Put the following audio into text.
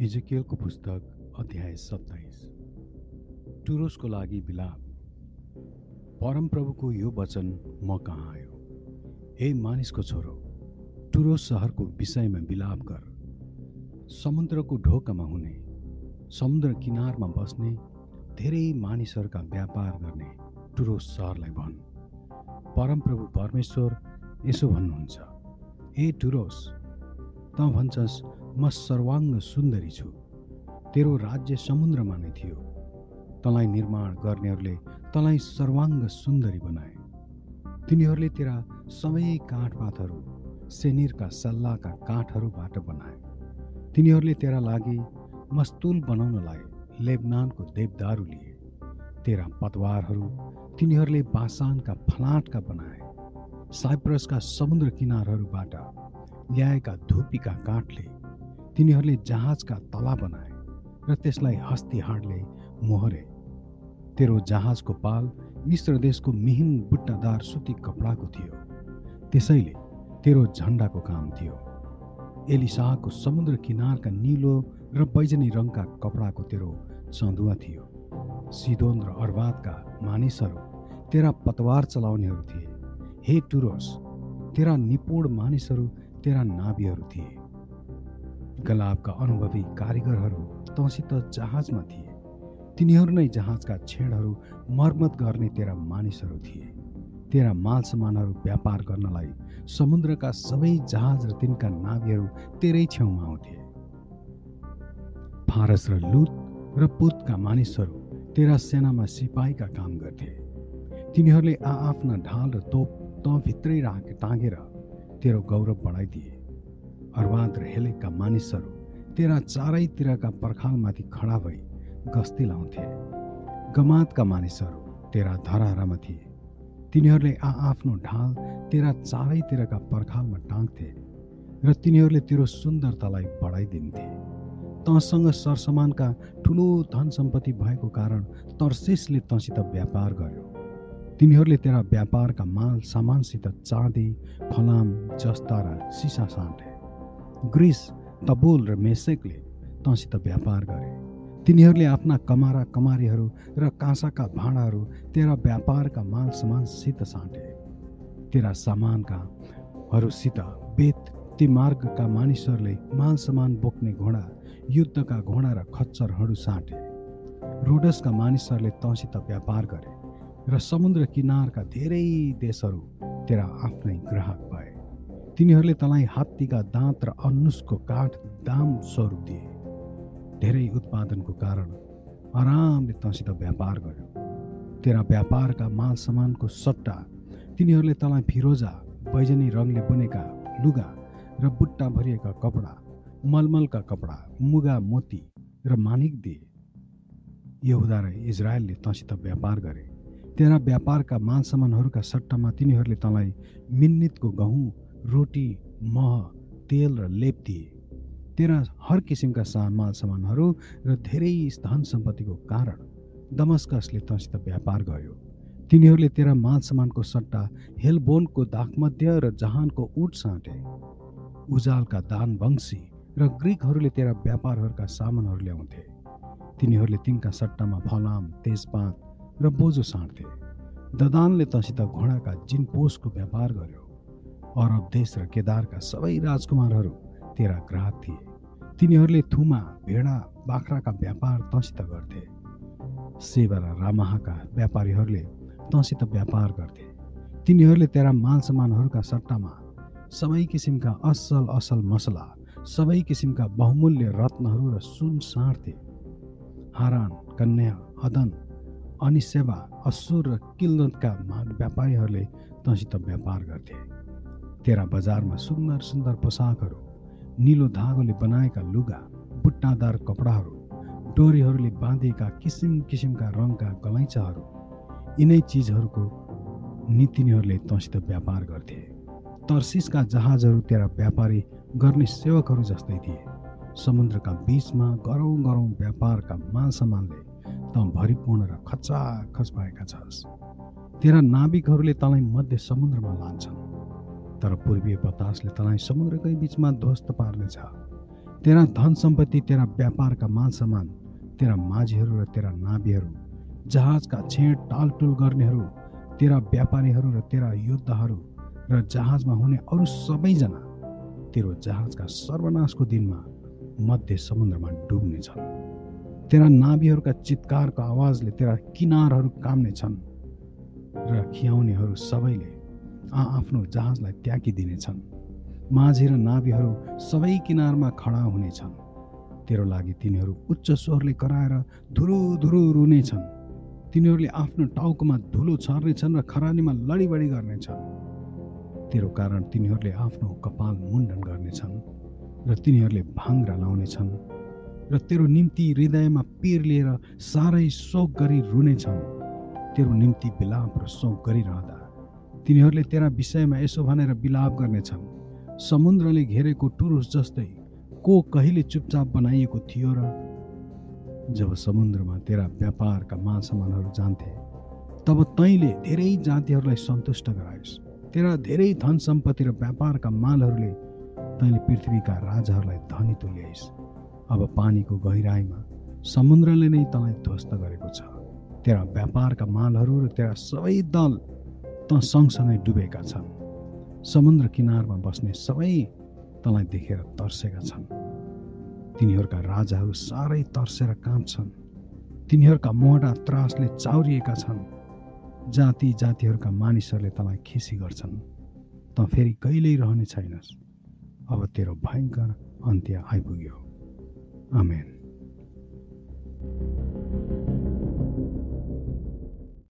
इजकियलको पुस्तक अध्याय सत्ताइस। टुरोसको लागि विलाप। परमप्रभुको यो वचन म कहाँ आयो? हे मानिसको छोरो टुरोस सहरको विषयमा विलाप गर। समुद्रको ढोकामा हुने समुद्र किनारमा बस्ने धेरै मानिसहरूका व्यापार गर्ने टुरोस सहरलाई भन्। परमप्रभु परमेश्वर यसो भन्नुहुन्छ ए टुरोस त भन्छस् म सर्वाङ्ग सुन्दरी छु। तेरो राज्य समुद्रमा नै थियो। तँलाई निर्माण गर्नेहरूले तँलाई सर्वाङ्ग सुन्दरी बनाए। तिनीहरूले तेरा सबै काठपातहरू सेनिरका सल्लाहका काठहरूबाट बनाए। तिनीहरूले तेरा लागि मस्तुल बनाउनलाई लेबनानको देवदारू लिए। तेरा पतवारहरू तिनीहरूले बासानका फलाटका बनाए। साइप्रसका समुद्र किनारहरूबाट ल्याएका धुपीका काठले तिनीहरूले जहाजका तला बनाए र त्यसलाई हस्तिहाडले मोहरे। तेरो जहाजको पाल मिश्र देशको मिहिन बुट्टादार सुती कपडाको थियो। त्यसैले तेरो झन्डाको काम थियो। एलिसाहको समुद्र किनारका निलो र बैजनी रङका कपडाको तेरो चन्दुवा थियो। सिदोन र अर्वादका मानिसहरू तेरा पतवार चलाउनेहरू थिए। हे टुरोस तेरा निपुण मानिसहरू तेरा नाभीहरू थिए। गलाबका अनुभवी कारिगरहरू तँसित जहाजमा थिए। तिनीहरू नै जहाजका छेडहरू मर्मत गर्ने तेरा मानिसहरू थिए। तेरा माल सामानहरू व्यापार गर्नलाई समुद्रका सबै जहाज र तिनका नाभीहरू तेरै छेउमा आउँथे। फारस र लुत र पुतका मानिसहरू तेरा सेनामा सिपाहीका काम गर्थे। तिनीहरूले आआफ्ना ढाल र तोप तँ भित्रै राख तेरो गौरव बढाइदिए। अर्वाद र हेलेकका मानिसहरू तेरा चारैतिरका पर्खालमाथि खडा भई गस्ती लाउँथे। गमातका मानिसहरू तेरा धराहरामा थिए। तिनीहरूले आआफ्नो ढाल तेरा चारैतिरका पर्खालमा टाङ्थे र तिनीहरूले तेरो सुन्दरतालाई बढाइदिन्थे। तँसँग सरसामानका ठुलो धन सम्पत्ति भएको कारण तर्सेसले तँसित व्यापार गर्यो। तिनीहरूले तेरा व्यापारका माल सामानसित चाँदी फलाम जस्ता र सिसा साँटे ग्रिस तबुल र मेसेकले तँसित व्यापार गरे। तिनीहरूले आफ्ना कमारा कमारीहरू र काँसाका भाँडाहरू तेरा व्यापारका माल सामानसित साँटे। तेरा सामानका हरूसित बेत ती मार्गका मानिसहरूले माल सामान बोक्ने घोडा युद्धका घोडा र खच्चरहरू साँटे। रोडसका मानिसहरूले तँसित व्यापार गरे र समुद्र किनारका धेरै देशहरू तेरा आफ्नै ग्राहक भए। तिनीहरूले तँलाई हात्तीका दाँत र अन्नुसको काठ दाम स्वरूप दिए। धेरै उत्पादनको कारण आरामले तँसित व्यापार गर्यो। तेरा व्यापारका माल सामानको सट्टा तिनीहरूले तँलाई फिरोजा बैजनी रङले बुनेका लुगा र बुट्टा भरिएका कपडा मलमलका कपडा मुगा मोती र मानिक दिए। यहुदा र इजरायलले तँसित व्यापार गरे। तेरा व्यापारका माल सामानहरूका सट्टामा तिनीहरूले तँलाई मिन्नितको गहुँ रोटी मह तेल र लेप दिए। तेरा हर किसिमका सा माल सामानहरू र धेरै धन सम्पत्तिको कारण दमस्कसले तँसित व्यापार गर्यो। तिनीहरूले तेरा माल सामानको सट्टा हेलबोनको दाखमध्य र जहानको उट साँटे। उजालका दान वंशी र ग्रिकहरूले तेरा व्यापारहरूका सामानहरू ल्याउँथे। तिनीहरूले तिनका सट्टामा फलाम तेजपात र बोजो साँड्थे ददानले तँसित घोडाका जिनपोसको व्यापार गर्यो। अरब देश र केदारका सबै राजकुमारहरू तेरा ग्राहक थिए। तिनीहरूले थुमा भेडा बाख्राका व्यापार तँसित गर्थे। सेवा र रामाहाका व्यापारीहरूले तँसित व्यापार गर्थे। तिनीहरूले तेरा माल सामानहरूका सट्टामा सबै किसिमका असल असल मसला सबै किसिमका बहुमूल्य रत्नहरू र सुन साँड्थे हारान कन्या अदन अनि सेवा असुर र किल्लतका व्यापारीहरूले तँसित व्यापार गर्थे। तेरा बजारमा सुन्दर सुन्दर पोसाकहरू निलो धागोले बनाएका लुगा बुट्टादार कपडाहरू डोरीहरूले बाँधिएका किसिम किसिमका रङका गलैँचाहरू यिनै चिजहरूको नीतिनीहरूले तँसित व्यापार गर्थे। तर्सिसका जहाजहरू तेरा व्यापारी गर्ने सेवकहरू जस्तै थिए। समुद्रका बिचमा गरौँ गरौँ व्यापारका माल सामानले त भरिपूर्ण र खचाखच भएका छस्। तेरा नाविकहरूले तँलाई मध्य समुद्रमा लान्छन्। तर पूर्वीय बतासले तँलाई समुद्रकै बिचमा ध्वस्त पार्नेछ। तेरा धन सम्पत्ति तेरा व्यापारका मान सामान तेरा माझीहरू र तेरा नाभीहरू जहाजका छेड टालटुल गर्नेहरू तेरा व्यापारीहरू र तेरा योद्धाहरू र जहाजमा हुने अरू सबैजना तेरो जहाजका सर्वनाशको दिनमा मध्य समुद्रमा डुब्नेछन्। तेरा नाभीहरूका चितकारको आवाजले तेरा किनारहरू काम्नेछन् र खियाउनेहरू सबैले आफ्नो जहाजलाई त्यागिदिनेछन्। माझी र नाभीहरू सबै किनारमा खडा हुनेछन्। तेरो लागि तिनीहरू उच्च स्वरले कराएर धुरु धुरु रुनेछन्। तिनीहरूले आफ्नो टाउकोमा धुलो छर्नेछन् र खरानीमा लडीबडी गर्नेछन्। तेरो कारण तिनीहरूले आफ्नो कपाल मुण्डन गर्नेछन् र तिनीहरूले भाङ्रा लाउनेछन् र तेरो निम्ति हृदयमा पिर लिएर साह्रै शोक गरी रुनेछन्। तेरो निम्ति बिलाप र शोक गरिरहँदा तिनीहरूले तेरा विषयमा यसो भनेर बिलाप गर्नेछन्। समुद्रले घेरेको टुरुस जस्तै को कहिले चुपचाप बनाइएको थियो र जब समुद्रमा तेरा व्यापारका मालसामानहरू जान्थे तब तैँले धेरै जातिहरूलाई सन्तुष्ट गराइस् तेरा धेरै धन सम्पत्ति र व्यापारका मालहरूले तैँले पृथ्वीका राजाहरूलाई धनी तुल्याइस्। अब पानीको गहिराईमा समुद्रले नै तँलाई ध्वस्त गरेको छ। तेरा व्यापारका मालहरू र तेरा सबै दल त सँगसँगै डुबेका छन्। समुद्र किनारमा बस्ने सबै तँलाई देखेर तर्सेका छन्। तिनीहरूका राजाहरू साह्रै तर्सेर काँप्छन् तिनीहरूका मोहडा त्रासले चाउरिएका छन्। जाति जातिहरूका मानिसहरूले तँलाई खिसी गर्छन्। त फेरि कहिल्यै रहने छैनस्। अब तेरो भयङ्कर अन्त्य आइपुग्यो। आमेन।